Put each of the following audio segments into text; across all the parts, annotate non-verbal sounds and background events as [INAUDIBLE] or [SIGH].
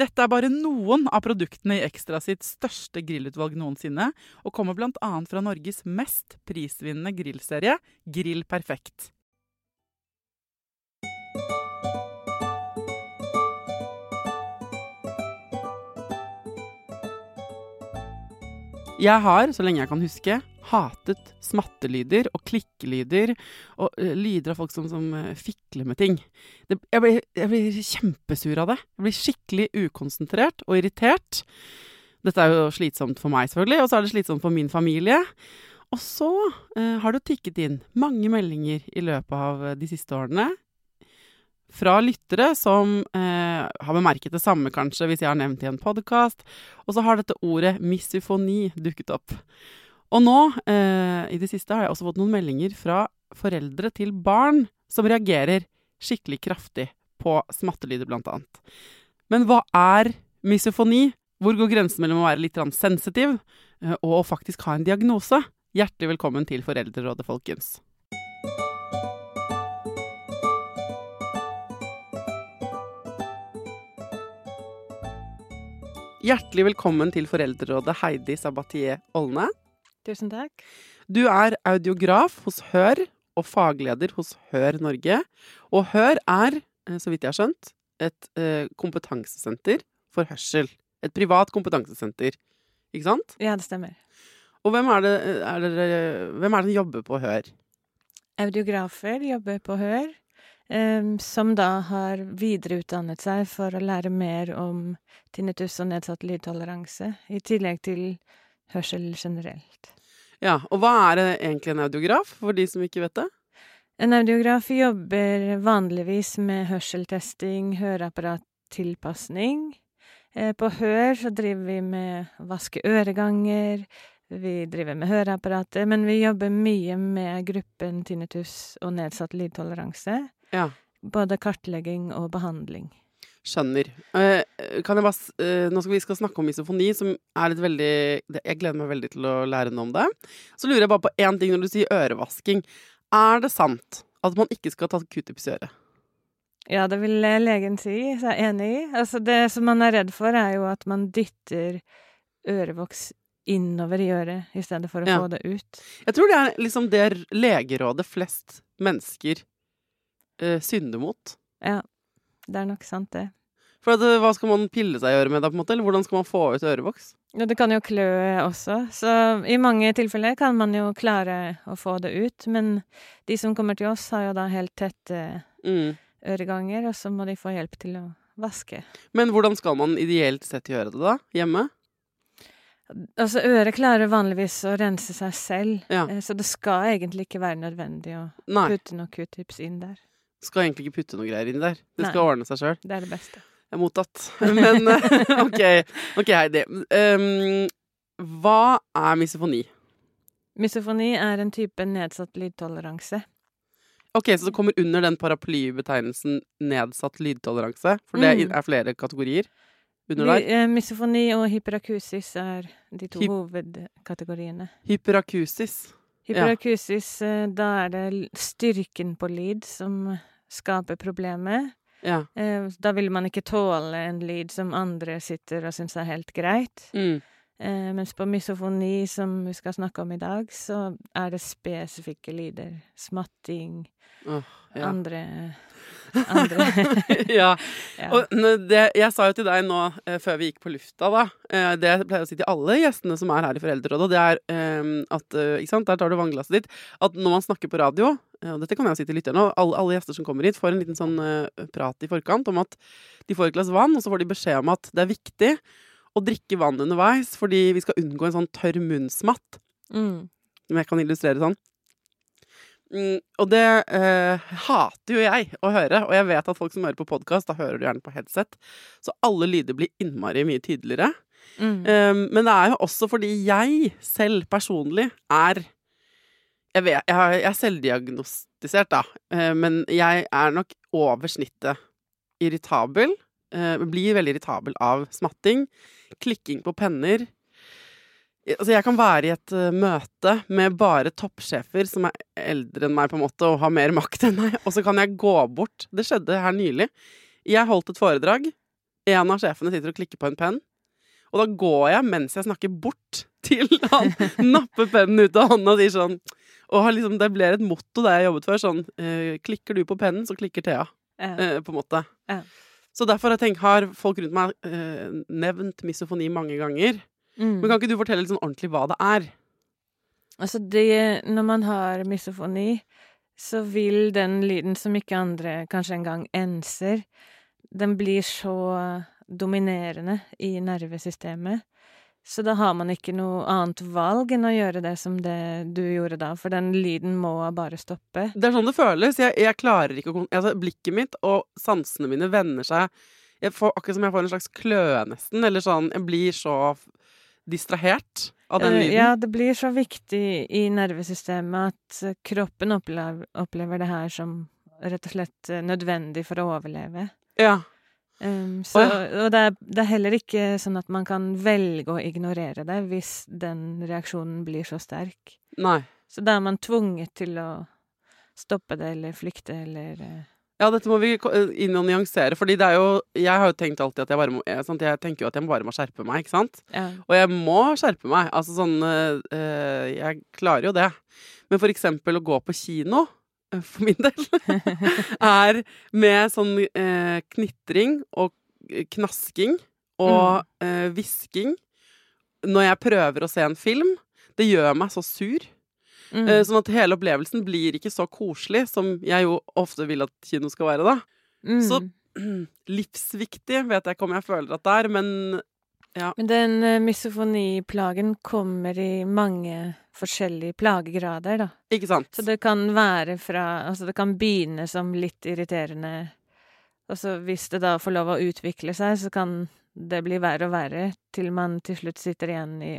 Dette er bare noen av produktene i Ekstra sitt største grillutvalg noensinne, og kommer bl.a. fra Norges mest prisvinnende grillserie, Grill Perfekt. Jeg har, så lenge jeg kan huske, hatet smattelyder og klikkelyder og uh, lyder av folk som, som uh, fikler med ting. Det, jeg, blir, jeg, blir, kjempesur av det. Jeg blir skikkelig ukonsentrert og irritert. Dette er jo slitsomt for meg, selvfølgelig, og så er det slitsomt for min familie. Og så uh, har det tikket inn mange meldinger i løpet av de siste årene fra lyttere som eh, har bemerket det samme, kanskje, hvis jeg har nevnt i en podkast. Og så har dette ordet misofoni dukket opp. Og nå, eh, i det siste, har jeg også fått noen meldinger fra foreldre til barn som reagerer skikkelig kraftig på smattelyder, blant annet. Men hva er misofoni? Hvor går grensen mellom å være litt sensitiv eh, og å faktisk ha en diagnose? Hjertelig velkommen til Foreldrerådet, folkens. Hjertelig velkommen til Foreldrerådet, Heidi Sabatier Olne. Tusen takk. Du er audiograf hos Hør og fagleder hos Hør Norge. Og Hør er, eh, så vidt jeg har skjønt, et eh, kompetansesenter for hørsel. Et privat kompetansesenter. Ikke sant? Ja, det stemmer. Og hvem er det, er det, hvem er det som jobber på Hør? Audiografer jobber på Hør. Um, som da har videreutdannet seg for å lære mer om tinnitus og nedsatt lydtoleranse, i tillegg til hørsel generelt. Ja, og hva er egentlig en audiograf, for de som ikke vet det? En audiograf jobber vanligvis med hørseltesting, høreapparattilpasning. Eh, på Hør så driver vi med vaske øreganger, vi driver med høreapparatet, men vi jobber mye med gruppen tinnitus og nedsatt lydtoleranse. Ja. Både kartlegging og behandling. Skjønner. Uh, kan jeg bare, uh, nå skal vi skal snakke om misofoni, som er litt veldig Jeg gleder meg veldig til å lære noe om det. Så lurer jeg bare på én ting når du sier ørevasking. Er det sant at man ikke skal ta q-tips i øret? Ja, det vil legen si, seg enig i. Altså, det som man er redd for, er jo at man dytter ørevoks innover i øret i stedet for å ja. få det ut. Jeg tror det er liksom det legerådet flest mennesker uh, synder mot. Ja, det er nok sant, det. For at, hva skal man pille seg i øret med da, på en måte? Eller hvordan skal man få ut ørevoks? Ja, det kan jo klø også, så i mange tilfeller kan man jo klare å få det ut. Men de som kommer til oss, har jo da helt tette mm. øreganger, og så må de få hjelp til å vaske. Men hvordan skal man ideelt sett gjøre det, da? Hjemme? Altså, øret klarer vanligvis å rense seg selv, ja. Eh, så det skal egentlig ikke være nødvendig å Nei. putte noen q-tips inn der. Skal egentlig ikke putte noe greier inn der. Det skal ordne seg sjøl. Det er det beste. Jeg er mottatt. Men [LAUGHS] OK, ok, Heidi. Um, hva er misofoni? Misofoni er en type nedsatt lydtoleranse. Ok, Så det kommer under den paraplybetegnelsen nedsatt lydtoleranse? For det Mm. er flere kategorier under der? eh, Misofoni og hyperakusis er de to Hy hovedkategoriene. Hyperakusis. Hyperakusis, ja. da er det styrken på lyd som skaper problemet. Ja. Eh, Da vil man ikke tåle en lyd som andre sitter og syns er helt greit. Mm. Eh, Mens på misofoni, som vi skal snakke om i dag, så er det spesifikke lyder. Smatting, oh, ja. andre andre [LAUGHS] ja. ja. Og det, jeg sa jo til deg nå eh, før vi gikk på lufta, da eh, Det jeg pleier å si til alle gjestene som er her i Foreldrerådet, det er eh, at Ikke sant, der tar du vannglasset ditt. At når man snakker på radio, og dette kan jeg si til lytterne, og alle, alle gjester som kommer hit, får en liten sånn prat i forkant om at de får et glass vann, og så får de beskjed om at det er viktig å drikke vann underveis, fordi vi skal unngå en sånn tørr munnsmatt. Mm. Om jeg kan illustrere sånn. Mm, og det eh, hater jo jeg å høre, og jeg vet at folk som hører på podkast, da hører du gjerne på headset, så alle lyder blir innmari mye tydeligere. Mm. Um, men det er jo også fordi jeg selv personlig er Jeg vet, jeg, jeg er selvdiagnostisert, da, uh, men jeg er nok over snittet irritabel. Uh, blir veldig irritabel av smatting, klikking på penner. Altså, jeg kan være i et uh, møte med bare toppsjefer som er eldre enn meg, på en måte, og har mer makt enn meg, og så kan jeg gå bort. Det skjedde her nylig. Jeg holdt et foredrag. En av sjefene sitter og klikker på en penn. Og da går jeg mens jeg snakker bort [LAUGHS] til han napper pennen ut av hånda og sier sånn Og liksom, det blir et motto der jeg jobbet før. Sånn uh, Klikker du på pennen, så klikker Thea. Eh, på en måte. Så derfor jeg tenker, har folk rundt meg nevnt misofoni mange ganger. Mm. Men kan ikke du fortelle litt sånn ordentlig hva det er? Altså det, når man har misofoni, så vil den lyden som ikke andre kanskje engang enser, den blir så dominerende i nervesystemet. Så da har man ikke noe annet valg enn å gjøre det som det du gjorde da, for den lyden må bare stoppe. Det er sånn det føles. Jeg, jeg klarer ikke å altså, Blikket mitt og sansene mine vender seg jeg får, Akkurat som jeg får en slags kløe, nesten. Eller sånn Jeg blir så distrahert av den Eh, lyden. Ja, det blir så viktig i nervesystemet at eh, kroppen opplever, opplever det her som rett og slett eh, nødvendig for å overleve. Ja. Um, så, Å, Og det er, det er heller ikke sånn at man kan velge å ignorere det hvis den reaksjonen blir så sterk. Nei. Så da er man tvunget til å stoppe det eller flykte eller Ja, dette må vi inn og nyansere, fordi det er jo Jeg har jo tenkt alltid at jeg bare må eh, sant? Jeg tenker jo at jeg bare må skjerpe meg, ikke sant? Ja. Og jeg må skjerpe meg. Altså sånn eh, eh, Jeg klarer jo det. Men for eksempel å gå på kino, eh, for min del, [LAUGHS] er med sånn eh, knitring og eh, knasking og eh, hvisking når jeg prøver å se en film. Det gjør meg så sur. Mm. Eh, sånn at hele opplevelsen blir ikke så koselig som jeg jo ofte vil at kino skal være, da. mm. så- [CLEARS THROAT] Livsviktig vet jeg ikke om jeg føler at det er, men ja. Men den eh, misofoniplagen kommer i mange forskjellige plagegrader, da. ikke sant? Så det kan være fra Altså, det kan begynne som litt irriterende, og så hvis det da får lov å utvikle seg, så kan det bli verre og verre, til man til slutt sitter igjen i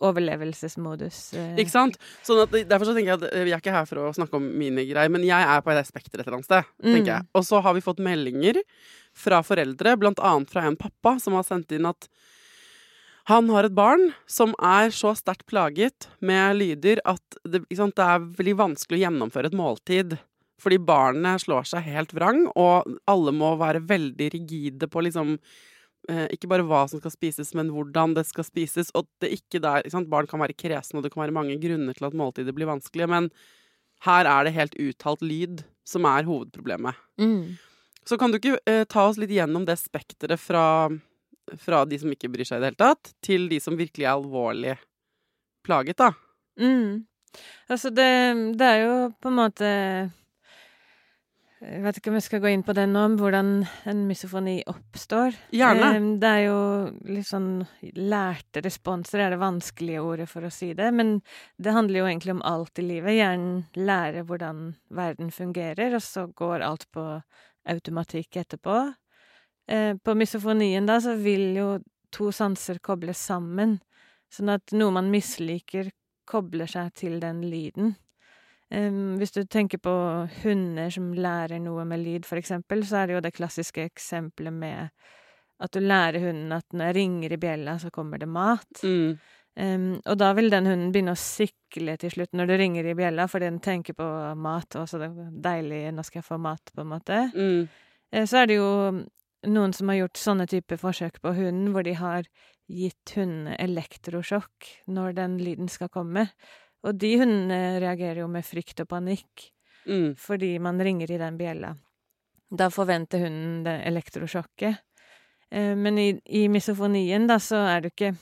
overlevelsesmodus. eh. Ikke sant? Sånn at, derfor så tenker jeg at eh, vi er ikke her for å snakke om mine greier, men jeg er på det spekteret et eller annet sted. tenker Mm. jeg. Og så har vi fått meldinger fra foreldre, blant annet fra en pappa, som har sendt inn at han har et barn som er så sterkt plaget med lyder at det, sant, det er veldig vanskelig å gjennomføre et måltid. Fordi barnet slår seg helt vrang, og alle må være veldig rigide på liksom eh, Ikke bare hva som skal spises, men hvordan det skal spises. Og det ikke der, ikke? Barn kan være kresne, og det kan være mange grunner til at måltider blir vanskelige. Men her er det helt uttalt lyd som er hovedproblemet. Mm. Så kan du ikke eh, ta oss litt gjennom det spekteret fra, fra de som ikke bryr seg i det hele tatt, til de som virkelig er alvorlig plaget, da? Mm. Altså, det, det er jo på en måte Jeg vet ikke om jeg skal gå inn på det nå, om hvordan en misofoni oppstår. Gjerne. Det er jo litt sånn lærte responser er det vanskelige ordet for å si det, men det handler jo egentlig om alt i livet. Hjernen lærer hvordan verden fungerer, og så går alt på automatikk etterpå. Eh, På misofonien da, så vil jo to sanser kobles sammen, sånn at noe man misliker, kobler seg til den lyden. Hvis du tenker på hunder som lærer noe med lyd, for eksempel, så er det jo det klassiske eksempelet med at du lærer hunden at når jeg ringer i bjella, så kommer det mat. Mm. Um, og da vil den hunden begynne å sikle til slutt når du ringer i bjella, fordi den tenker på mat, og så det er deilig, nå skal jeg få mat, på en måte. Mm. Eh, Så er det jo noen som har gjort sånne typer forsøk på hunden, hvor de har gitt hundene elektrosjokk når den lyden skal komme. Og de hundene reagerer jo med frykt og panikk Mm. fordi man ringer i den bjella. Da forventer hunden det elektrosjokket. Eh, Men i, i misofonien, da, så er det ikke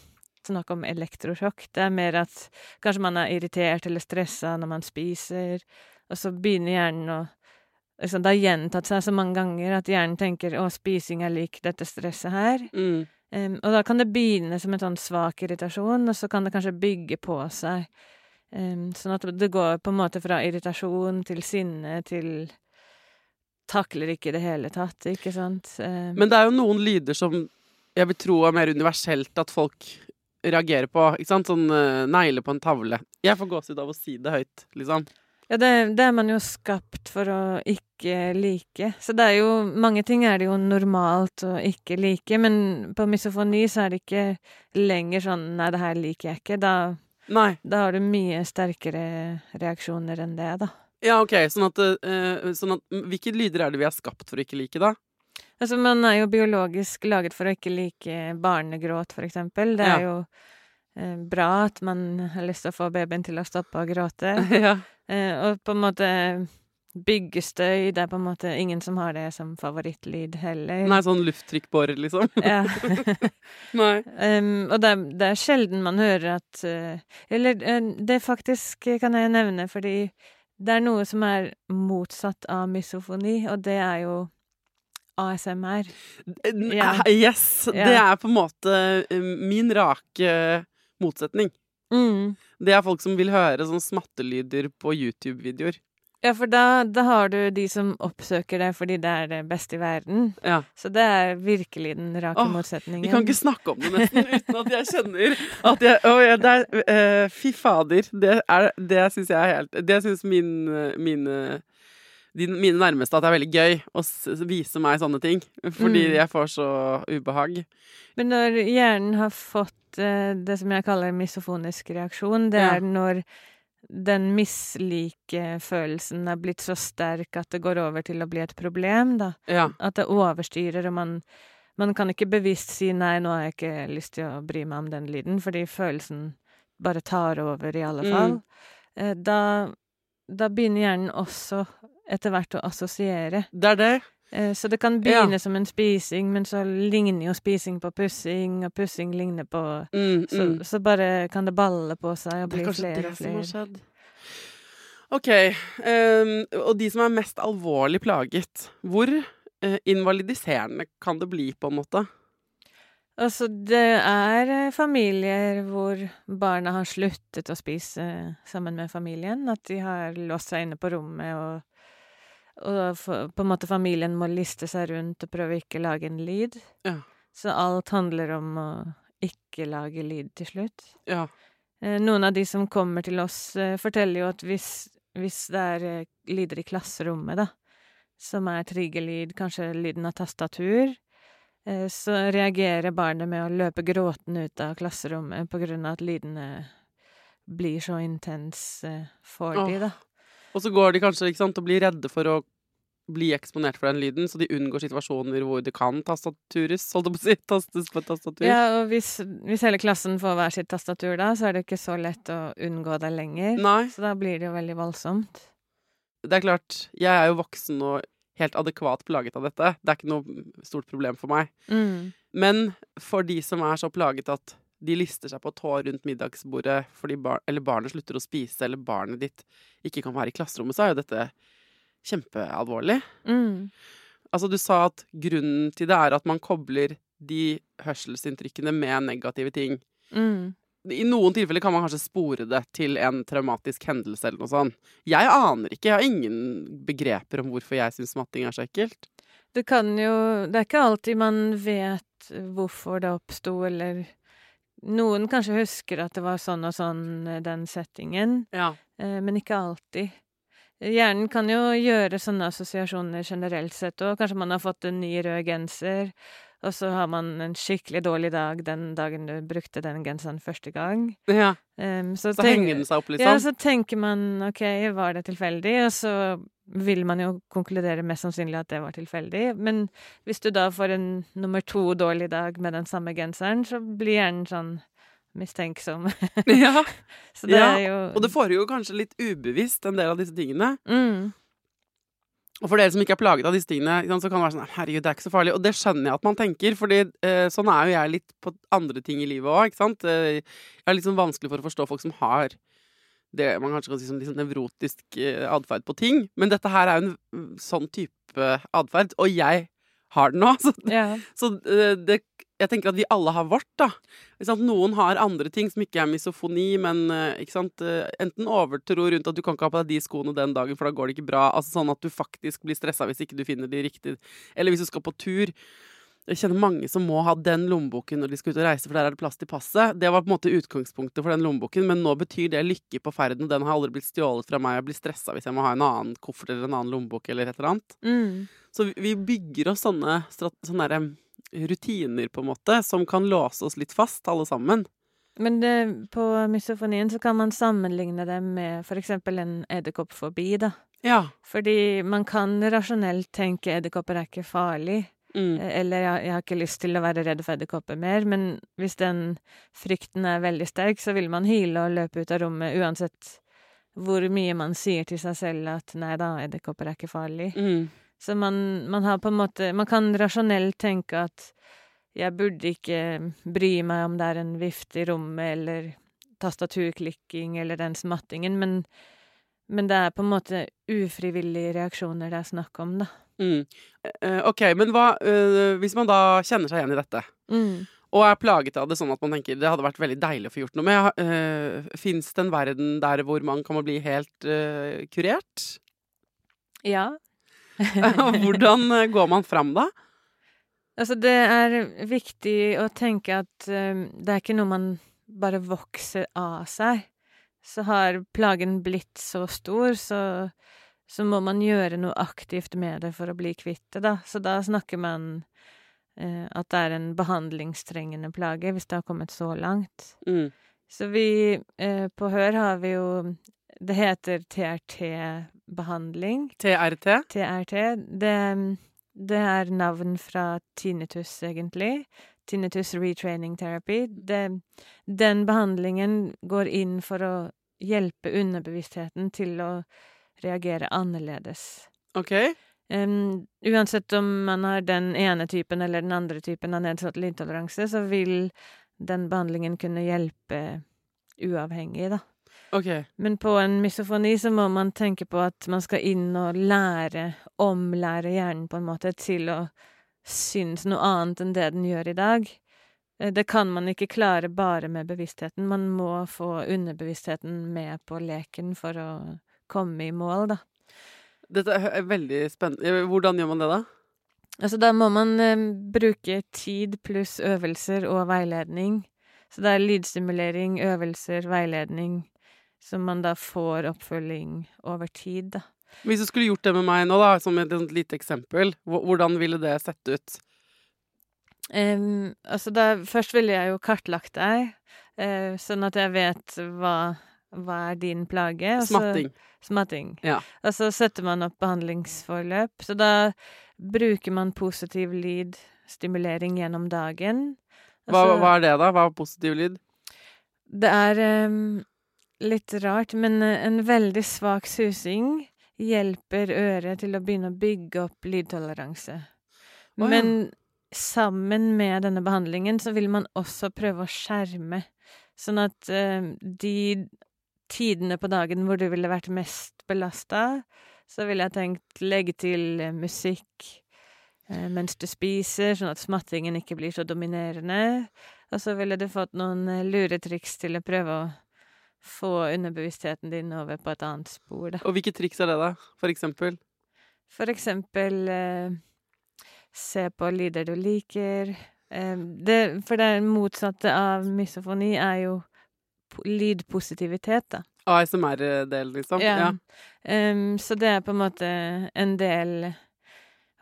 snakk om elektrosjokk. Det er mer at kanskje man er irritert eller stressa når man spiser, og så begynner hjernen å liksom, Det har gjentatt seg så mange ganger at hjernen tenker 'å, spising er lik dette stresset her'. Mm. Um, og da kan det begynne som en sånn svak irritasjon, og så kan det kanskje bygge på seg. Sånn at det går på en måte fra irritasjon til sinne til Takler ikke i det hele tatt, ikke sant? Men det er jo noen lyder som jeg vil tro er mer universelt at folk reagerer på. Ikke sant? Sånn uh, negler på en tavle. Jeg får gåsehud av å si det høyt, liksom. Ja, det, det er man jo skapt for å ikke like. Så det er jo Mange ting er det jo normalt å ikke like, men på misofoni så er det ikke lenger sånn Nei, det her liker jeg ikke. Da, Nei. da har du mye sterkere reaksjoner enn det, da. Ja, OK. Sånn at, uh, sånn at Hvilke lyder er det vi er skapt for å ikke like, da? Altså, man er jo biologisk laget for å ikke like barnegråt, for eksempel. Det er Ja. jo uh, bra at man har lyst til å få babyen til å stoppe å gråte. [LAUGHS] ja. uh, og på en måte byggestøy, det er på en måte ingen som har det som favorittlyd heller. Nei, sånn lufttrykkbårer, liksom. [LAUGHS] Ja. [LAUGHS] Nei. Um, og det, det er sjelden man hører at uh, Eller eh, det faktisk kan jeg nevne, fordi det er noe som er motsatt av misofoni, og det er jo ASMR. Ja. Ah, Yes! Ja. Det er på en måte eh, min rake motsetning. Mm. Det er folk som vil høre sånn smattelyder på YouTube-videoer. Ja, for da, da har du de som oppsøker det fordi det er det beste i verden. Ja. Så det er virkelig den rake Åh, motsetningen. Vi kan ikke snakke om det nesten uten at jeg kjenner at jeg Å ja, det er uh, Fy fader. Det, er, det syns jeg er helt Det syns min, mine de, mine nærmeste at det er veldig gøy å vise meg sånne ting. Fordi Mm. jeg får så ubehag. Men når hjernen har fått uh, det som jeg kaller misofonisk reaksjon, det Ja. er når den mislikefølelsen er blitt så sterk at det går over til å bli et problem, da. Ja. At det overstyrer, og man, man kan ikke bevisst si 'nei, nå har jeg ikke lyst til å bry meg om den lyden', fordi følelsen bare tar over, i alle Mm. fall. Mm. Da, da begynner hjernen også etter hvert å assosiere. Det er det. Eh, Så det kan Ja. begynne som en spising, men så ligner jo spising på pussing, og pussing ligner på Mm, så, mm. så bare kan det balle på seg og bli flere og flere det som har flere. skjedd. OK. Um, og de som er mest alvorlig plaget, hvor uh, invalidiserende kan det bli, på en måte? Altså, det er eh, familier hvor barna har sluttet å spise sammen med familien. At de har låst seg inne på rommet, og, og på en måte familien må liste seg rundt og prøve ikke lage en lyd. Ja. Så alt handler om å ikke lage lyd til slutt. Ja. Eh, Noen av de som kommer til oss, eh, forteller jo at hvis, hvis det er eh, lyder i klasserommet, da, som er triggerlyd, kanskje lyden av tastatur, så reagerer barnet med å løpe gråtende ut av klasserommet på grunn av at lydene blir så intens for for de, da. Og så går de kanskje sant, og blir redde for å bli eksponert for den lyden, så de unngår situasjoner hvor det kan tastatures, holdt jeg på å si, [LAUGHS] tastes på et tastatur. Ja, og hvis, hvis hele klassen får hver sitt tastatur da, så er det ikke så lett å unngå det lenger. Nei, Så da blir det jo veldig voldsomt. det er klart, jeg er jo voksen og helt adekvat plaget av dette. Det er ikke noe stort problem for meg. Mm. Men for de som er så plaget at de lister seg på tå rundt middagsbordet fordi bar eller barnet slutter å spise, eller barnet ditt ikke kan være i klasserommet, så er jo dette kjempealvorlig. Mm. Altså, du sa at grunnen til det er at man kobler de hørselsinntrykkene med negative ting. Mm. I noen tilfeller kan man kanskje spore det til en traumatisk hendelse eller noe sånt. Jeg aner ikke, jeg har ingen begreper om hvorfor jeg syns matting er så ekkelt. Det kan jo Det er ikke alltid man vet hvorfor det oppsto, eller Noen kanskje husker at det var sånn og sånn, eh, den settingen, Ja. eh, men ikke alltid. Hjernen kan jo gjøre sånne assosiasjoner generelt sett òg. Kanskje man har fått en ny rød genser, og så har man en skikkelig dårlig dag den dagen du brukte den genseren første gang. Ja, Um, så Så henger den seg opp, Ja, liksom? så tenker man OK, var det tilfeldig? Og så vil man jo konkludere mest sannsynlig at det var tilfeldig. Men hvis du da får en nummer to dårlig dag med den samme genseren, så blir hjernen sånn mistenksom. [LAUGHS] ja. [LAUGHS] Så det Ja, er jo Og det foregår kanskje litt ubevisst, en del av disse tingene. mm, Og for dere som ikke er plaget av disse tingene, så kan det være sånn Herregud, det er ikke så farlig. Og det skjønner jeg at man tenker, fordi eh, sånn er jo jeg litt på andre ting i livet òg, ikke sant. Eh, jeg er litt sånn vanskelig for å forstå folk som har det man kanskje kan si som sånn nevrotisk eh, atferd på ting. Men dette her er jo en sånn type atferd, og jeg har den nå. [LAUGHS] Så, yeah. så eh, det, jeg tenker at vi alle har vårt, da. Noen har andre ting som ikke er misofoni, men eh, enten overtro rundt at du kan ikke ha på deg de skoene den dagen, for da går det ikke bra. Altså Sånn at du faktisk blir stressa hvis ikke du finner de riktige. Eller hvis du skal på tur. Jeg kjenner mange som må ha den lommeboken når de skal ut og reise, for der er det plass til passet. Det var på en måte utgangspunktet for den lommeboken, men nå betyr det lykke på ferden, og den har aldri blitt stjålet fra meg. Jeg blir stressa hvis jeg må ha en annen koffert eller en annen lommebok eller et eller annet. Mm. Så vi- bygger oss sånne, sånne rutiner, på en måte, som kan låse oss litt fast, alle sammen. Men det, på misofonien så kan man sammenligne det med for eksempel en edderkoppfobi, da. Ja. Fordi man kan rasjonelt tenke edderkopper er ikke farlig. Mm. Eh, Eller jeg, jeg har ikke lyst til å være redd for edderkopper mer, men hvis den frykten er veldig sterk, så vil man hyle og løpe ut av rommet uansett hvor mye man sier til seg selv at nei da, edderkopper er ikke farlig. Mm. Så man, man har på en måte Man kan rasjonelt tenke at jeg burde ikke bry meg om det er en vift i rommet eller tastaturklikking eller den smattingen, men, men det er på en måte ufrivillige reaksjoner det er snakk om, da. Mm. Eh, OK, men hva eh, Hvis man da kjenner seg igjen i dette, Mm. og er plaget av det sånn at man tenker det hadde vært veldig deilig å få gjort noe med, uh, fins det en verden der hvor man kan bli helt eh, kurert? Ja. [LAUGHS] Hvordan eh, går man fram da? Altså, det er viktig å tenke at uh, det er ikke noe man bare vokser av seg. Så har plagen blitt så stor, så, så må man gjøre noe aktivt med det for å bli kvitt det, da. Så da snakker man eh, at det er en behandlingstrengende plage, hvis det har kommet så langt. Mm. Så vi eh, på Hør har vi jo Det heter TRT-behandling. TRT? TRT. Det, det er navn fra tinnitus, egentlig. Tinnitus retraining therapy. Det, den behandlingen går inn for å hjelpe underbevisstheten til å reagere annerledes. OK. Um, uansett om man har den ene typen eller den andre typen av nedsatt lydtoleranse, så vil den behandlingen kunne hjelpe uavhengig, da. Okay. Men på en misofoni så må man tenke på at man skal inn og lære, omlære hjernen på en måte til å synes noe annet enn det den gjør i dag. Eh, Det kan man ikke klare bare med bevisstheten. Man må få underbevisstheten med på leken for å komme i mål, da. Dette er veldig spennende. Hvordan gjør man det, da? Altså, da må man eh, bruke tid pluss øvelser og veiledning. Så det er lydstimulering, øvelser, veiledning, som man da får oppfølging over tid, da. Hvis du skulle gjort det med meg nå, da, som et lite eksempel, hvordan ville det sett ut? Um, altså da, først ville jeg jo kartlagt deg, uh, sånn at jeg vet hva, hva er din plage. og så- Smatting. Smatting. Ja. Og så setter man opp behandlingsforløp. Så da bruker man positiv lydstimulering gjennom dagen. Hva, så- hva er det, da? Hva er positiv lyd? Det er um, litt rart, men en veldig svak susing hjelper øret til å begynne å bygge opp lydtoleranse. Oh, ja. Men sammen med denne behandlingen så vil man også prøve å skjerme, sånn at uh, de tidene på dagen hvor du ville vært mest belasta, så ville jeg tenkt legge til eh, musikk eh, mens du spiser, sånn at smattingen ikke blir så dominerende. Og så ville du fått noen luretriks til å prøve å få underbevisstheten din over på et annet spor, da. Og hvilke triks er det, da? For eksempel? For eksempel eh, se på lyder du liker. Eh, det, for det motsatte av misofoni er jo lydpositivitet, da. ASMR-del, liksom. Ja. Ja. Um, så det er på en måte en del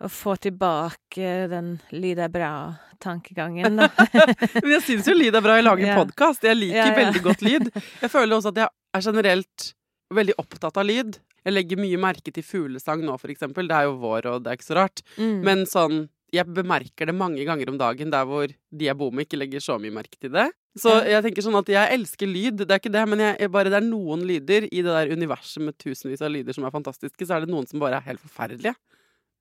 å få tilbake den lyd er bra-tankegangen, da. [LAUGHS] Men jeg syns jo lyd er bra. Jeg lager Ja. podkast. Jeg liker Ja, ja. veldig godt lyd. Jeg føler også at jeg er generelt veldig opptatt av lyd. Jeg legger mye merke til fuglesang nå, for eksempel. Det er jo vår, og det er ikke så rart. Mm. Men sånn jeg bemerker det mange ganger om dagen der hvor de jeg bor med, ikke legger så mye merke til det. Så jeg tenker sånn at jeg elsker lyd, det er ikke det, men jeg, jeg bare, det er noen lyder i det der universet med tusenvis av lyder som er fantastiske, så er det noen som bare er helt forferdelige.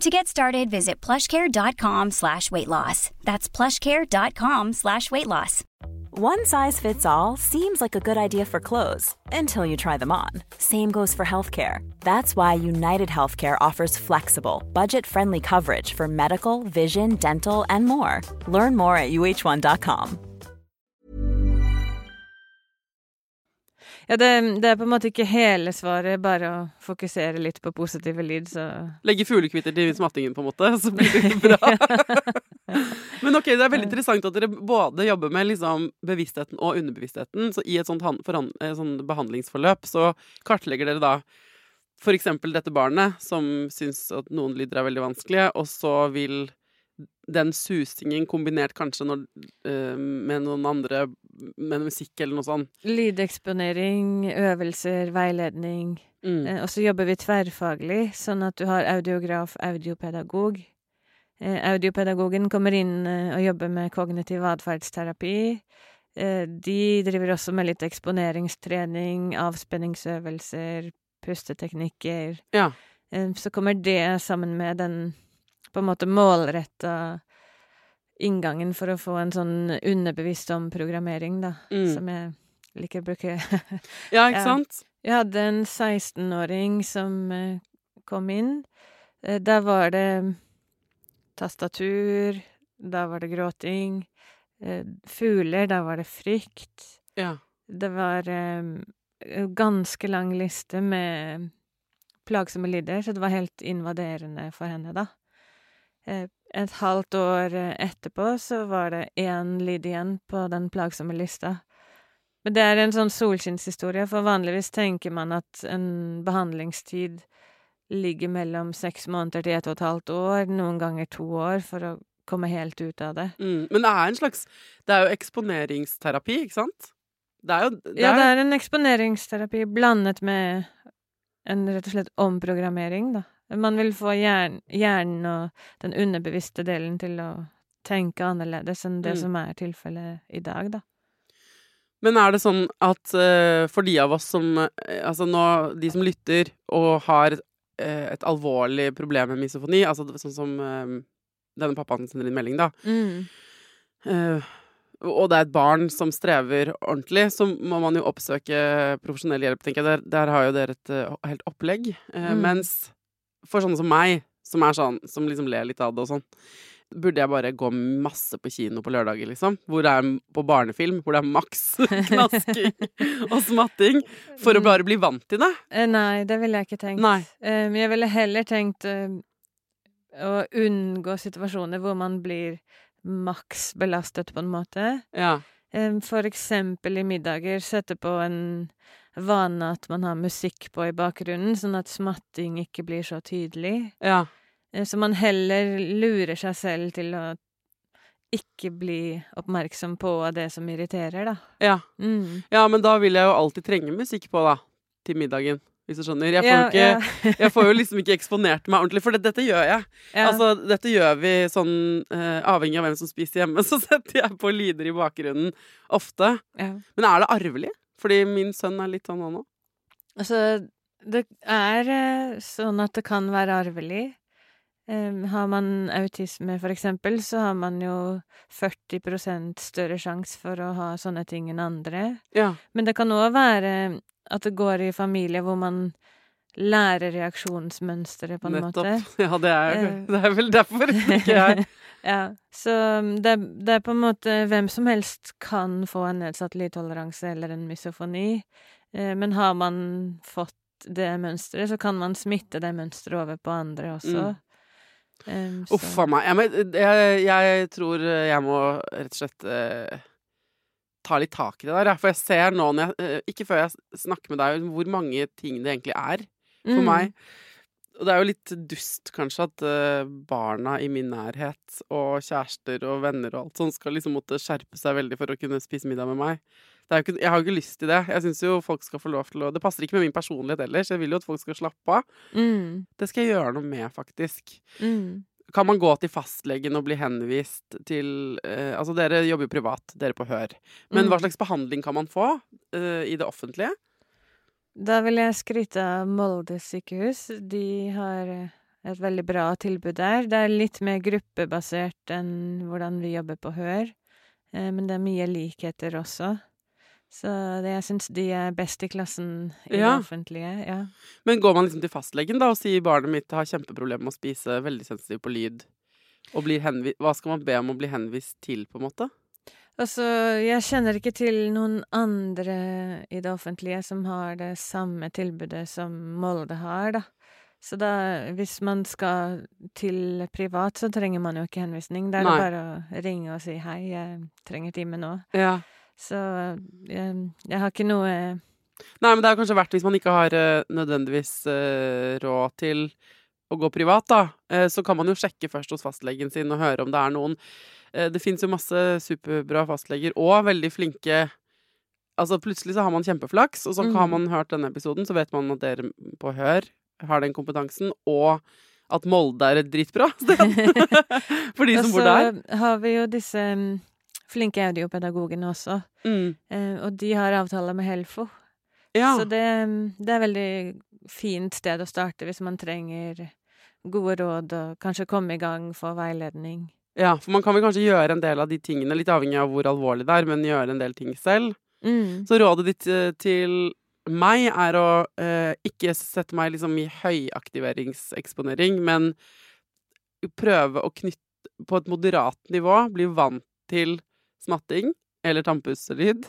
To get started, visit plushcare.com slash weight loss. That's plushcare.com slash weight loss. One size fits all seems like a good idea for clothes until you try them on. Same goes for healthcare. That's why United Healthcare offers flexible, budget friendly coverage for medical, vision, dental, and more. Learn more at uh1.com. Ja, det, det er på en måte ikke hele svaret, bare å fokusere litt på positive lyd, så Legge fuglekvitter til smattingen, på en måte, [LAUGHS] så blir det bra. [LAUGHS] Men ok, det er veldig interessant at dere både jobber med liksom bevisstheten og underbevisstheten. Så i et sånt, eh, sånn behandlingsforløp så kartlegger dere da eksempel dette barnet som syns at noen lyder er veldig vanskelige, og så vil den susingen kombinert kanskje når, eh, med noen andre med musikk eller noe sånt. lydeksponering, øvelser, veiledning. Mm. Eh, og så jobber vi tverrfaglig, sånn at du har audiograf, audiopedagog. Eh, audiopedagogen kommer inn eh, og jobber med kognitiv atferdsterapi. Eh, de driver også med litt eksponeringstrening, avspenningsøvelser, pusteteknikker. Ja. Eh, så kommer det sammen med den på en måte målretta inngangen for å få en sånn underbevisst om programmering, da, Mm. som jeg liker å bruke. [LAUGHS] Ja, ikke sant? Jeg hadde en 16-åring som eh, kom inn. Da var det tastatur, da var det gråting. Eh, fugler, da var det frykt. Ja. Det var eh, ganske lang liste med plagsomme lyder, så det var helt invaderende for henne, da. Et halvt år eh, etterpå så var det én lyd igjen på den plagsomme lista. Men det er en sånn solskinnshistorie, for vanligvis tenker man at en behandlingstid ligger mellom seks måneder til ett og et halvt år, noen ganger to år, for å komme helt ut av det. Mm. Men det er en slags Det er jo eksponeringsterapi, ikke sant? Det er jo det Ja, det er en eksponeringsterapi blandet med en rett og slett omprogrammering, da. Man vil få hjern, hjernen og den underbevisste delen til å tenke annerledes enn det Mm. som er tilfellet i dag, da. Men er det sånn at uh, for de av oss som eh, Altså nå, de som lytter og har eh, et alvorlig problem med misofoni, altså sånn som uh, denne pappaen sender inn melding, da. Eh, og det er et barn som strever ordentlig, så må man jo oppsøke profesjonell hjelp, tenker jeg. Der, der har jo dere et helt opplegg. Mm. Mens for sånne som meg, som er sånn, som liksom ler litt av det og sånn, burde jeg bare gå masse på kino på lørdager, liksom. Hvor det er på barnefilm, hvor det er maks [LAUGHS] knasking og smatting. For å Mm. bare bli vant til det. Eh, Nei, det ville jeg ikke tenkt. Nei. Eh, Men jeg ville heller tenkt eh, å unngå situasjoner hvor man blir maks belastet, på en måte. Ja. For eksempel i middager sette på en vane at man har musikk på i bakgrunnen, sånn at smatting ikke blir så tydelig. Ja. Eh, Så man heller lurer seg selv til å ikke bli oppmerksom på det som irriterer, da. Ja. Mm. ja, men da vil jeg jo alltid trenge musikk på, da. Til middagen. hvis du skjønner. Jeg får, Ja, ikke, jeg får jo liksom ikke eksponert meg ordentlig, for det, dette gjør jeg. ja. Altså, dette gjør vi sånn uh, avhengig av hvem som spiser hjemme, [LAUGHS] så setter jeg på lyder i bakgrunnen ofte. ja. Men er det arvelig? Fordi min sønn er litt sånn han òg. Altså, det er eh, sånn at det kan være arvelig. Har man autisme, for eksempel, så har man jo 40% større sjanse for å ha sånne ting enn andre. Ja. Men det kan òg være at det går i familier hvor man lærer reaksjonsmønstre, på en Nettopp. måte. [LAUGHS] Ja, det er, Eh. det er vel derfor ikke jeg [LAUGHS] ja, så um, det, det er på en måte Hvem som helst kan få en nedsatt lydtoleranse eller en misofoni, eh, men har man fått det mønsteret, så kan man smitte det mønsteret over på andre også. Um, Uff a meg. Jeg, jeg, jeg tror jeg må rett og slett uh, ta litt tak i det der. For jeg ser nå, jeg, uh, ikke før jeg snakker med deg, hvor mange ting det egentlig er for Mm. meg. Og det er jo litt dust, kanskje, at eh, barna i min nærhet og kjærester og venner og alt sånn skal liksom måtte skjerpe seg veldig for å kunne spise middag med meg. Det er jo ikke, jeg har jo ikke lyst til det. Jeg syns jo folk skal få lov til å Det passer ikke med min personlighet ellers. Jeg vil jo at folk skal slappe av. Mm, Det skal jeg gjøre noe med, faktisk. mm. Kan man gå til fastlegen og bli henvist til eh, Altså, dere jobber jo privat, dere på Hør. Men Mm. hva slags behandling kan man få eh, i det offentlige? Da vil jeg skryte av Molde sykehus. De har eh, et veldig bra tilbud der. Det er litt mer gruppebasert enn hvordan vi jobber på Hør, eh, men det er mye likheter også. Så det, jeg syns de er best i klassen i Ja. det offentlige. Ja. Men går man liksom til fastlegen da og sier barnet mitt har kjempeproblemer med å spise, veldig sensitiv på lyd, og blir henvist Hva skal man be om å bli henvist til, på en måte? Altså, jeg kjenner ikke til noen andre i det offentlige som har det samme tilbudet som Molde har, da. Så da, hvis man skal til privat, så trenger man jo ikke henvisning. Da er det bare å ringe og si hei, jeg trenger time nå. Ja. Så jeg, jeg har ikke noe Nei, men det er kanskje verdt, hvis man ikke har eh, nødvendigvis eh, råd til å gå privat, da, eh, så kan man jo sjekke først hos fastlegen sin og høre om det er noen eh, Det fins jo masse superbra fastleger og veldig flinke Altså plutselig så har man kjempeflaks, og så har Mm. man hørt denne episoden, så vet man at dere på Hør har den kompetansen, og at Molde er et dritbra [LAUGHS] sted [LAUGHS] for de som bor der. Og så har vi jo disse mm, flinke audiopedagogene også, Mm. eh, og de har avtale med Helfo. Ja. Så det, det er veldig fint sted å starte hvis man trenger gode råd og kanskje komme i gang, få veiledning. Ja, for man kan vel kanskje gjøre en del av de tingene, litt avhengig av hvor alvorlig det er, men gjøre en del ting selv. Mm. Så rådet ditt eh, til meg er å eh, ikke sette meg liksom i høyaktiveringseksponering, men prøve å knytte på et moderat nivå, bli vant til smatting eller tannpusselyd,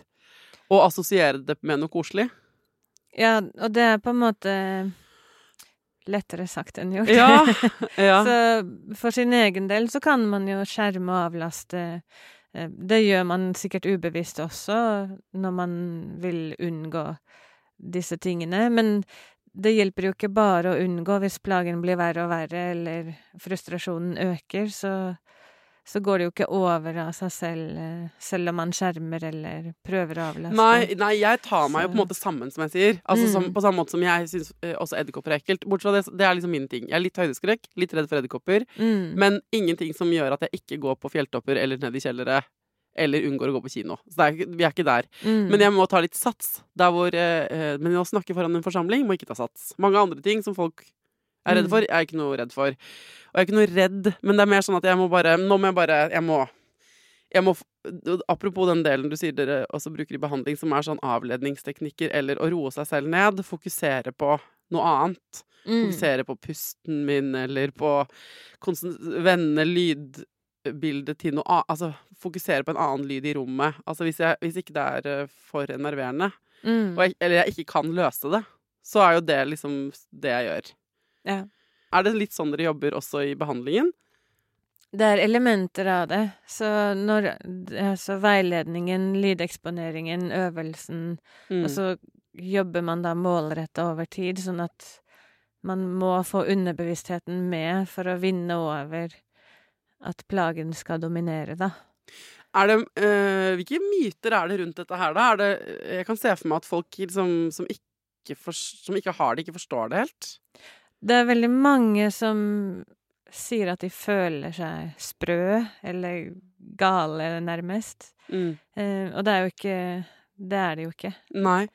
og assosiere det med noe koselig. Ja, og det er på en måte lettere sagt enn gjort. Ja, [LAUGHS] ja. Så for sin egen del så kan man jo skjerme og avlaste. Eh, Det gjør man sikkert ubevisst også, når man vil unngå disse tingene. Men det hjelper jo ikke bare å unngå hvis plagen blir verre og verre, eller frustrasjonen øker, så, så går det jo ikke over av seg selv, eh, selv om man skjermer eller prøver å avlaste. Nei, nei, jeg tar meg jo på en måte sammen, som jeg sier. Altså som, Mm. På samme måte som jeg syns eh, også edderkopper er ekkelt. Bortsett fra det, det er liksom min ting. Jeg er litt høydeskrekk, litt redd for edderkopper. Mm. Men ingenting som gjør at jeg ikke går på fjelltopper eller ned i kjellere. Eller unngår å gå på kino. Så det er, vi er ikke der. Mm. Men jeg må ta litt sats. Der hvor, eh, eh, men å snakke foran en forsamling må ikke ta sats. Mange andre ting som folk er redde Mm. for, jeg er ikke noe redd for. Og jeg er ikke noe redd, men det er mer sånn at jeg må bare Nå må jeg bare Jeg må, jeg må Apropos den delen du sier dere også bruker i behandling, som er sånn avledningsteknikker eller å roe seg selv ned. Fokusere på noe annet. Mm. Fokusere på pusten min, eller på vende lydbildet til noe annet. Altså fokusere på en annen lyd i rommet. Altså hvis, jeg, hvis ikke det er eh, for enerverende, Mm. jeg, eller jeg ikke kan løse det, så er jo det liksom det jeg gjør. Ja. Er det litt sånn dere jobber også i behandlingen? Det er elementer av det. Så når Altså veiledningen, lydeksponeringen, øvelsen Mm. Og så jobber man da målretta over tid, sånn at man må få underbevisstheten med for å vinne over at plagen skal dominere, da. Det, øh, hvilke myter er det rundt dette her, da? Det, jeg kan se for meg at folk liksom, som ikke, for, som ikke har det, ikke forstår det helt. Det er veldig mange som sier at de føler seg sprø, eller gale, nærmest. Mm. Eh, og det er jo ikke Det er det jo ikke. Nei.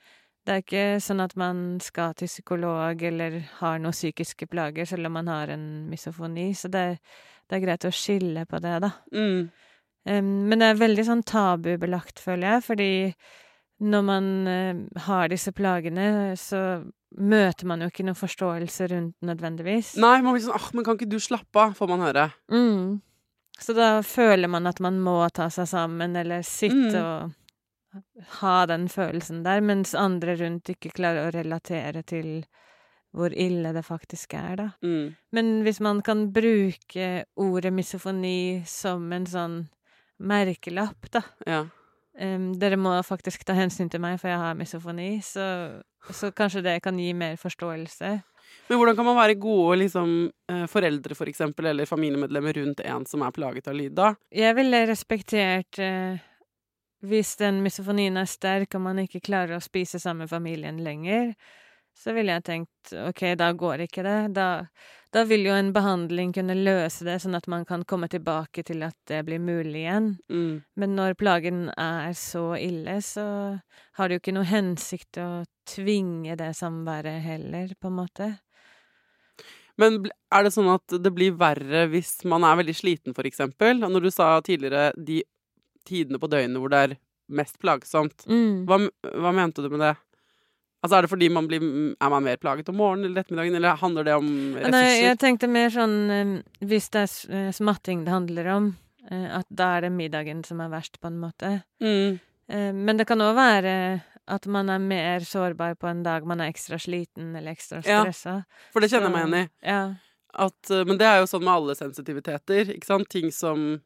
Det er ikke sånn at man skal til psykolog eller har noen psykiske plager selv om man har en misofoni, så det, det er greit å skille på det, da. Mm. Um, men det er veldig sånn tabubelagt, føler jeg, fordi når man uh, har disse plagene, så møter man jo ikke noen forståelse rundt nødvendigvis. Nei, man blir sånn ah, men kan ikke du slappe av, får man høre. Mm. Så da føler man at man må ta seg sammen, eller sitte Mm. og ha den følelsen der, mens andre rundt ikke klarer å relatere til hvor ille det faktisk er, da. Mm. Men hvis man kan bruke ordet misofoni som en sånn merkelapp, da Ja. Em, Dere må faktisk ta hensyn til meg, for jeg har misofoni, så, så kanskje det kan gi mer forståelse. Men hvordan kan man være gode liksom, eh, foreldre, for eksempel, eller familiemedlemmer rundt en som er plaget av lyd, da? Jeg ville respektert uh, hvis den misofonien er sterk og man ikke klarer å spise sammen med familien lenger, så ville jeg tenkt ok, da går ikke det. Da, da vil jo en behandling kunne løse det, sånn at man kan komme tilbake til at det blir mulig igjen. Mm. Men når plagen er så ille, så har det jo ikke noe hensikt å tvinge det samværet heller, på en måte. Men er det sånn at det blir verre hvis man er veldig sliten, for eksempel? Og Når du sa tidligere de tidene på døgnet hvor det er mest plagsomt, Mm. hva, hva mente du med det? Altså Er det fordi man blir Er man mer plaget om morgenen eller ettermiddagen, eller handler det om ressurser? Nei, jeg tenkte mer sånn eh, Hvis det er eh, smatting det handler om, eh, at da er det middagen som er verst, på en måte. mm. Men det kan òg være at man er mer sårbar på en dag man er ekstra sliten eller ekstra Ja. For det kjenner jeg meg igjen i. Ja. At, men det er jo sånn med alle sensitiviteter, ikke sant? Ting som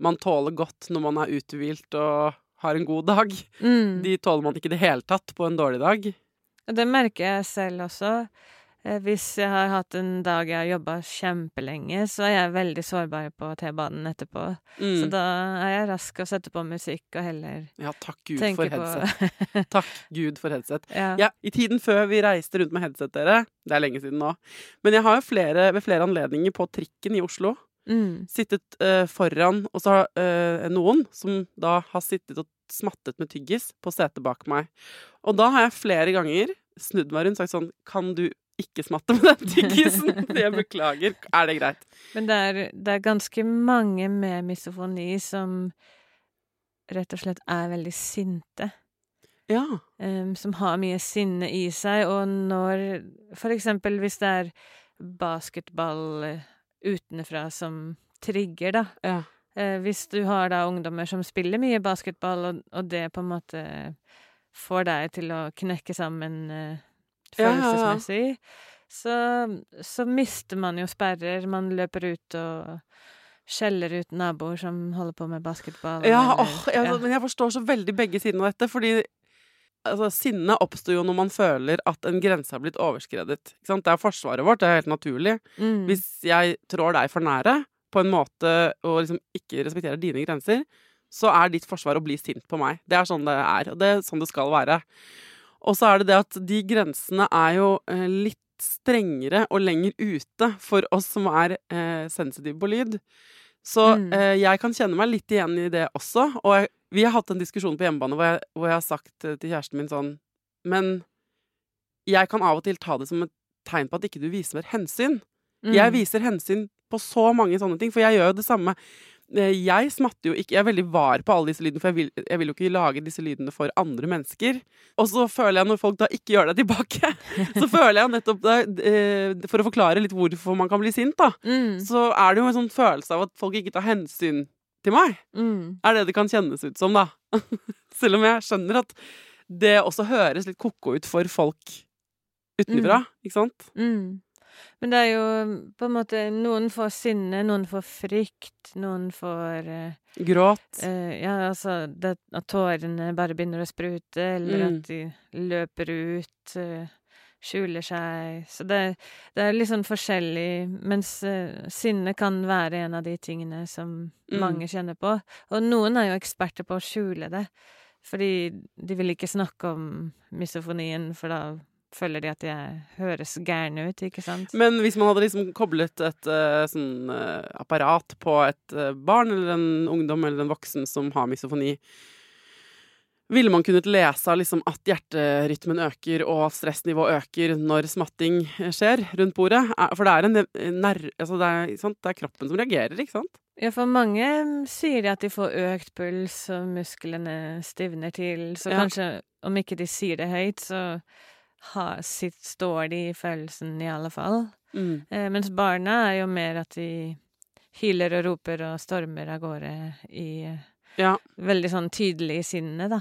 man tåler godt når man er uthvilt og har en god dag. Mm. De tåler man ikke i det hele tatt på en dårlig dag. Det merker jeg selv også. Eh, Hvis jeg har hatt en dag jeg har jobba kjempelenge, så er jeg veldig sårbar på T-banen etterpå. Så Mm. da er jeg rask å sette på musikk og heller Ja, takk Gud tenke for på headset. Takk Gud for headset. [LAUGHS] ja. Ja, I tiden før vi reiste rundt med headset, dere Det er lenge siden nå. Men jeg har jo flere, ved flere anledninger på trikken i Oslo Mm. sittet uh, foran Og så har uh, noen som da har sittet og smattet med tyggis på setet bak meg. Og da har jeg flere ganger snudd meg rundt og sagt sånn Kan du ikke smatte med den tyggisen? [LAUGHS] Jeg beklager. Er det greit? Men det er, det er ganske mange med misofoni som rett og slett er veldig sinte. Ja. Um, som har mye sinne i seg, og når For eksempel hvis det er basketball eh, utenfra som trigger, da. ja. Eh, hvis du har da ungdommer som spiller mye basketball, og, og det på en måte får deg til å knekke sammen eh, følelsesmessig, så, så mister man jo sperrer. Man løper ut og skjeller ut naboer som holder på med basketball. Ja, eller- åh, jeg, ja. men jeg forstår så veldig begge sidene av dette, fordi altså, sinne oppstår jo når man føler at en grense har blitt overskredet. Det er forsvaret vårt, det er helt naturlig. Mm. Hvis jeg trår deg for nære på en måte og liksom ikke respekterer dine grenser, så er ditt forsvar å bli sint på meg. Det er sånn det er, og det er sånn det skal være. Og så er det det at de grensene er jo eh, litt strengere og lenger ute for oss som er eh, sensitive på lyd. Så Mm. eh, jeg kan kjenne meg litt igjen i det også. Og jeg, vi har hatt en diskusjon på hjemmebane hvor jeg, hvor jeg har sagt eh, til kjæresten min sånn Men jeg kan av og til ta det som et tegn på at ikke du viser mer hensyn. Jeg Mm. viser hensyn på så mange sånne ting, for jeg gjør jo det samme. Eh, Jeg smatter jo ikke Jeg er veldig var på alle disse lydene, for jeg vil, jeg vil jo ikke lage disse lydene for andre mennesker. Og så føler jeg, når folk da ikke gjør det tilbake, [LAUGHS] så føler jeg nettopp det eh, For å forklare litt hvorfor man kan bli sint, da, Mm. så er det jo en sånn følelse av at folk ikke tar hensyn til meg. Mm. Er det det kan kjennes ut som, da. [LAUGHS] Selv om jeg skjønner at det også høres litt ko-ko ut for folk utenfra, ikke sant? Mm. Men det er jo på en måte Noen får sinne, noen får frykt, noen får eh, Gråt. eh, Ja, altså det, At tårene bare begynner å sprute, eller Mm. at de løper ut, eh, skjuler seg Så det, det er litt sånn forskjellig, mens eh, sinne kan være en av de tingene som Mm. mange kjenner på. Og noen er jo eksperter på å skjule det, fordi de vil ikke snakke om misofonien, for da føler de at de høres gærne ut, ikke sant? Men hvis man hadde liksom koblet et uh, sånn uh, apparat på et uh, barn eller en ungdom eller en voksen som har misofoni, ville man kunnet lese liksom at hjerterytmen øker og at stressnivået øker når smatting skjer rundt bordet? For det er en nær. Altså det er, sant? det er kroppen som reagerer, ikke sant? Ja, for mange sier de at de får økt puls, og musklene stivner til, så Ja. kanskje om ikke de sier det høyt, så ha, sitt, står de i følelsen i alle fall. Mm. Eh, mens barna er jo mer at de hyler og roper og stormer av gårde i Ja. Veldig sånn tydelig i sinnet, da.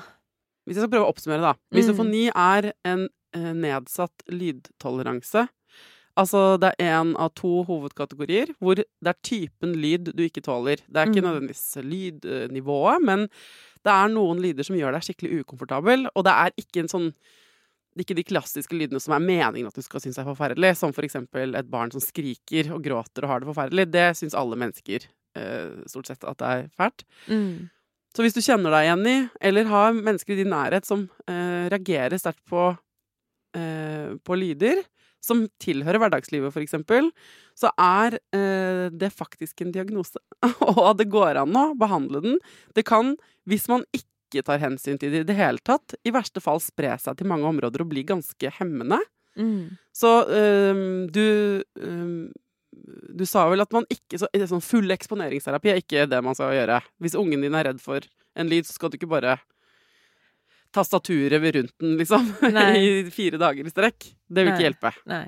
Hvis jeg skal prøve å oppsummere, da. Mm. Misofoni er en eh, nedsatt lydtoleranse. Altså det er én av to hovedkategorier hvor det er typen lyd du ikke tåler. Det er ikke Mm. nødvendigvis lydnivået, men det er noen lyder som gjør deg skikkelig ukomfortabel, og det er ikke en sånn ikke de klassiske lydene som er meningen at du skal synes er forferdelig, som for eksempel et barn som skriker og gråter og har det forferdelig. Det syns alle mennesker eh, stort sett at det er fælt. Mm. Så hvis du kjenner deg igjen i, eller har mennesker i din nærhet som eh, reagerer sterkt på, eh, på lyder, som tilhører hverdagslivet, eksempel, så er eh, det faktisk en diagnose. [LAUGHS] og det går an å behandle den. Det kan, hvis man ikke tar hensyn til det i det hele tatt, i verste fall spre seg til mange områder og bli ganske hemmende. Mm. Så um, du um, Du sa vel at man ikke så, Sånn full eksponeringsterapi er ikke det man skal gjøre. Hvis ungen din er redd for en lyd, så skal du ikke bare tastaturet ved rundt den, liksom, [LAUGHS] i fire dager i strekk. Det vil Nei. ikke hjelpe. Nei.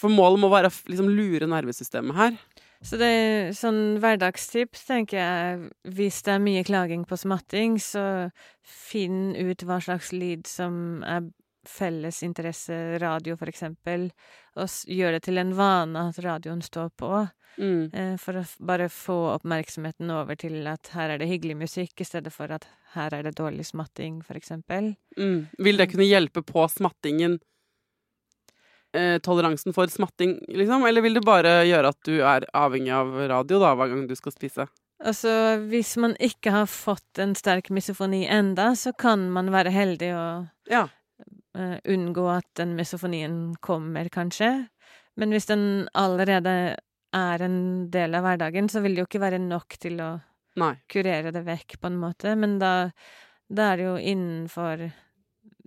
For målet må være å liksom lure nervesystemet her. Så det er sånn hverdagstips, tenker jeg, hvis det er mye klaging på smatting, så finn ut hva slags lyd som er felles interesse, radio for eksempel, og gjør det til en vane at radioen står på, Mm. eh, for å bare få oppmerksomheten over til at her er det hyggelig musikk, i stedet for at her er det dårlig smatting, for eksempel. Mm. Vil det kunne hjelpe på smattingen? Eh, toleransen for smatting, liksom? Eller vil det bare gjøre at du er avhengig av radio da, hver gang du skal spise? Altså, hvis man ikke har fått en sterk misofoni enda, så kan man være heldig og Ja. uh, unngå at den misofonien kommer, kanskje. Men hvis den allerede er en del av hverdagen, så vil det jo ikke være nok til å Nei. kurere det vekk, på en måte. Men da, da er det jo innenfor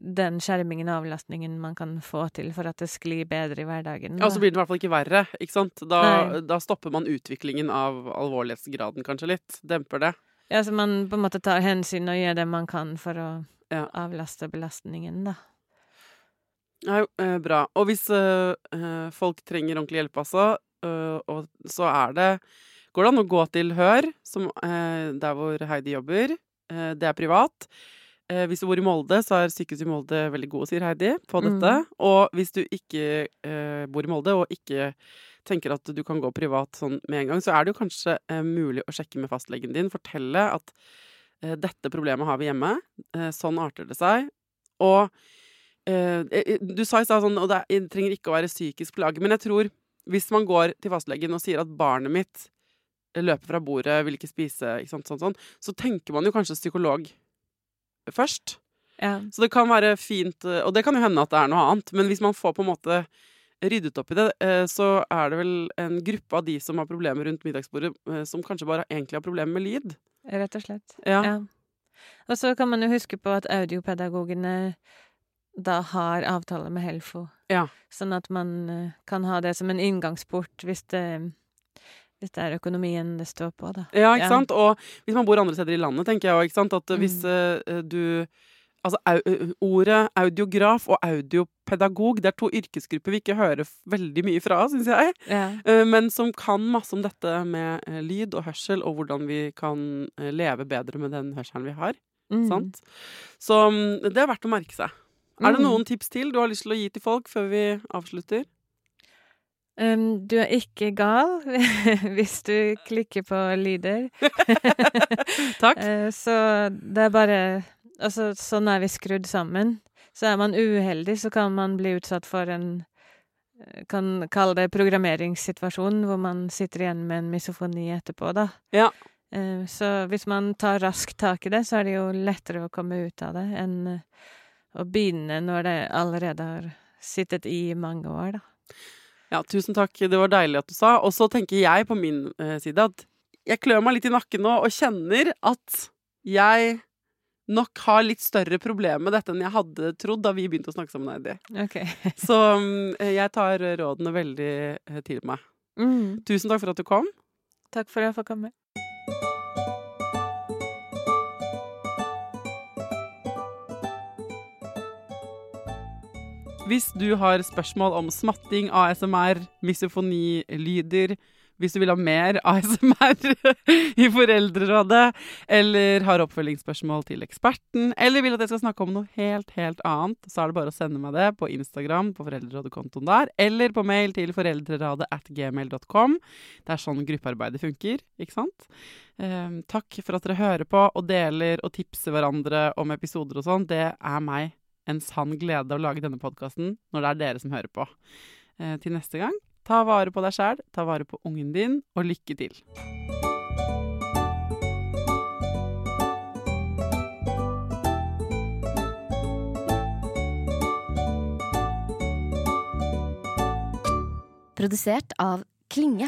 den skjermingen og avlastningen man kan få til for at det sklir bedre i hverdagen. Ja, og så blir det i hvert fall ikke verre, ikke sant? Da, da stopper man utviklingen av alvorlighetsgraden kanskje litt. Demper det. Ja, så man på en måte tar hensyn og gjør det man kan for å Ja. avlaste belastningen, da. Ja, jo, eh, bra. Og hvis eh, eh, folk trenger ordentlig hjelp, altså, eh, og så er det Går det an å gå til Hør, som, eh, der hvor Heidi jobber? Det er privat. Eh, hvis du bor i Molde, så er sykehuset i Molde veldig gode, sier Heidi, på Mm. dette. Og hvis du ikke eh, bor i Molde, og ikke tenker at du kan gå privat sånn med en gang, så er det jo kanskje eh, mulig å sjekke med fastlegen din, fortelle at eh, dette problemet har vi hjemme, eh, sånn arter det seg. Og eh, du sa i stad sånn, og det trenger ikke å være psykisk plage, men jeg tror hvis man går til fastlegen og sier at barnet mitt løper fra bordet, vil ikke spise, ikke sant, sånn, sånn, så tenker man jo kanskje psykolog først. Ja. Så det kan være fint, eh, og det kan jo hende at det er noe annet, men hvis man får på en måte ryddet opp i det, eh, så er det vel en gruppe av de som har problemer rundt middagsbordet, eh, som kanskje bare egentlig har problemer med lyd. Rett og slett. Ja. Ja. Og så kan man jo huske på at audiopedagogene da har avtale med Helfo. Ja. Sånn at man kan ha det som en inngangsport hvis det, hvis det er økonomien det står på, da. Ja, ikke Ja. sant? Og hvis man bor andre steder i landet, tenker jeg òg, ikke sant, at eh, hvis Mm. eh, du Altså, au, ordet audiograf og audiopedagog, det er to yrkesgrupper vi ikke hører veldig mye fra, syns jeg. Ja. Uh, Men som kan masse om dette med uh, lyd og hørsel, og hvordan vi kan leve bedre med den hørselen vi har. Mm. Sant? Så um, det er verdt å merke seg. Er det Mm. noen tips til du har lyst til å gi til folk før vi avslutter? Du er ikke gal [LAUGHS] hvis du klikker på lyder. [LAUGHS] Takk. Eh, Så det er bare Altså, sånn er vi skrudd sammen. Så er man uheldig, så kan man bli utsatt for en eh, Kan kalle det programmeringssituasjon, hvor man sitter igjen med en misofoni etterpå, da. Ja. Eh, Så hvis man tar raskt tak i det, så er det jo lettere å komme ut av det enn å begynne når det allerede har sittet i mange år, da. Ja, tusen takk. Det var deilig at du sa. Og så tenker jeg på min eh, side at jeg klør meg litt i nakken nå og kjenner at jeg nok har litt større problemer med dette enn jeg hadde trodd da vi begynte å snakke sammen, Heidi. Ok. [LAUGHS] Så mm, jeg tar rådene veldig eh, til meg. Mm. Tusen takk for at du kom. Takk for at jeg fikk komme. Hvis du har spørsmål om smatting, ASMR, misofonilyder, hvis du vil ha mer ASMR [LAUGHS] i Foreldrerådet, eller har oppfølgingsspørsmål til eksperten, eller vil at jeg skal snakke om noe helt, helt annet, så er det bare å sende meg det på Instagram, på Foreldrerådet-kontoen der, eller på mail til foreldrerådet at gmail.com. Det er sånn gruppearbeidet funker, ikke sant? Um, takk for at dere hører på og deler og tipser hverandre om episoder og sånn. Det er meg en sann glede å lage denne podkasten når det er dere som hører på. Eh, til neste gang, ta vare på deg sjæl, ta vare på ungen din, og lykke til. Produsert av Klinge.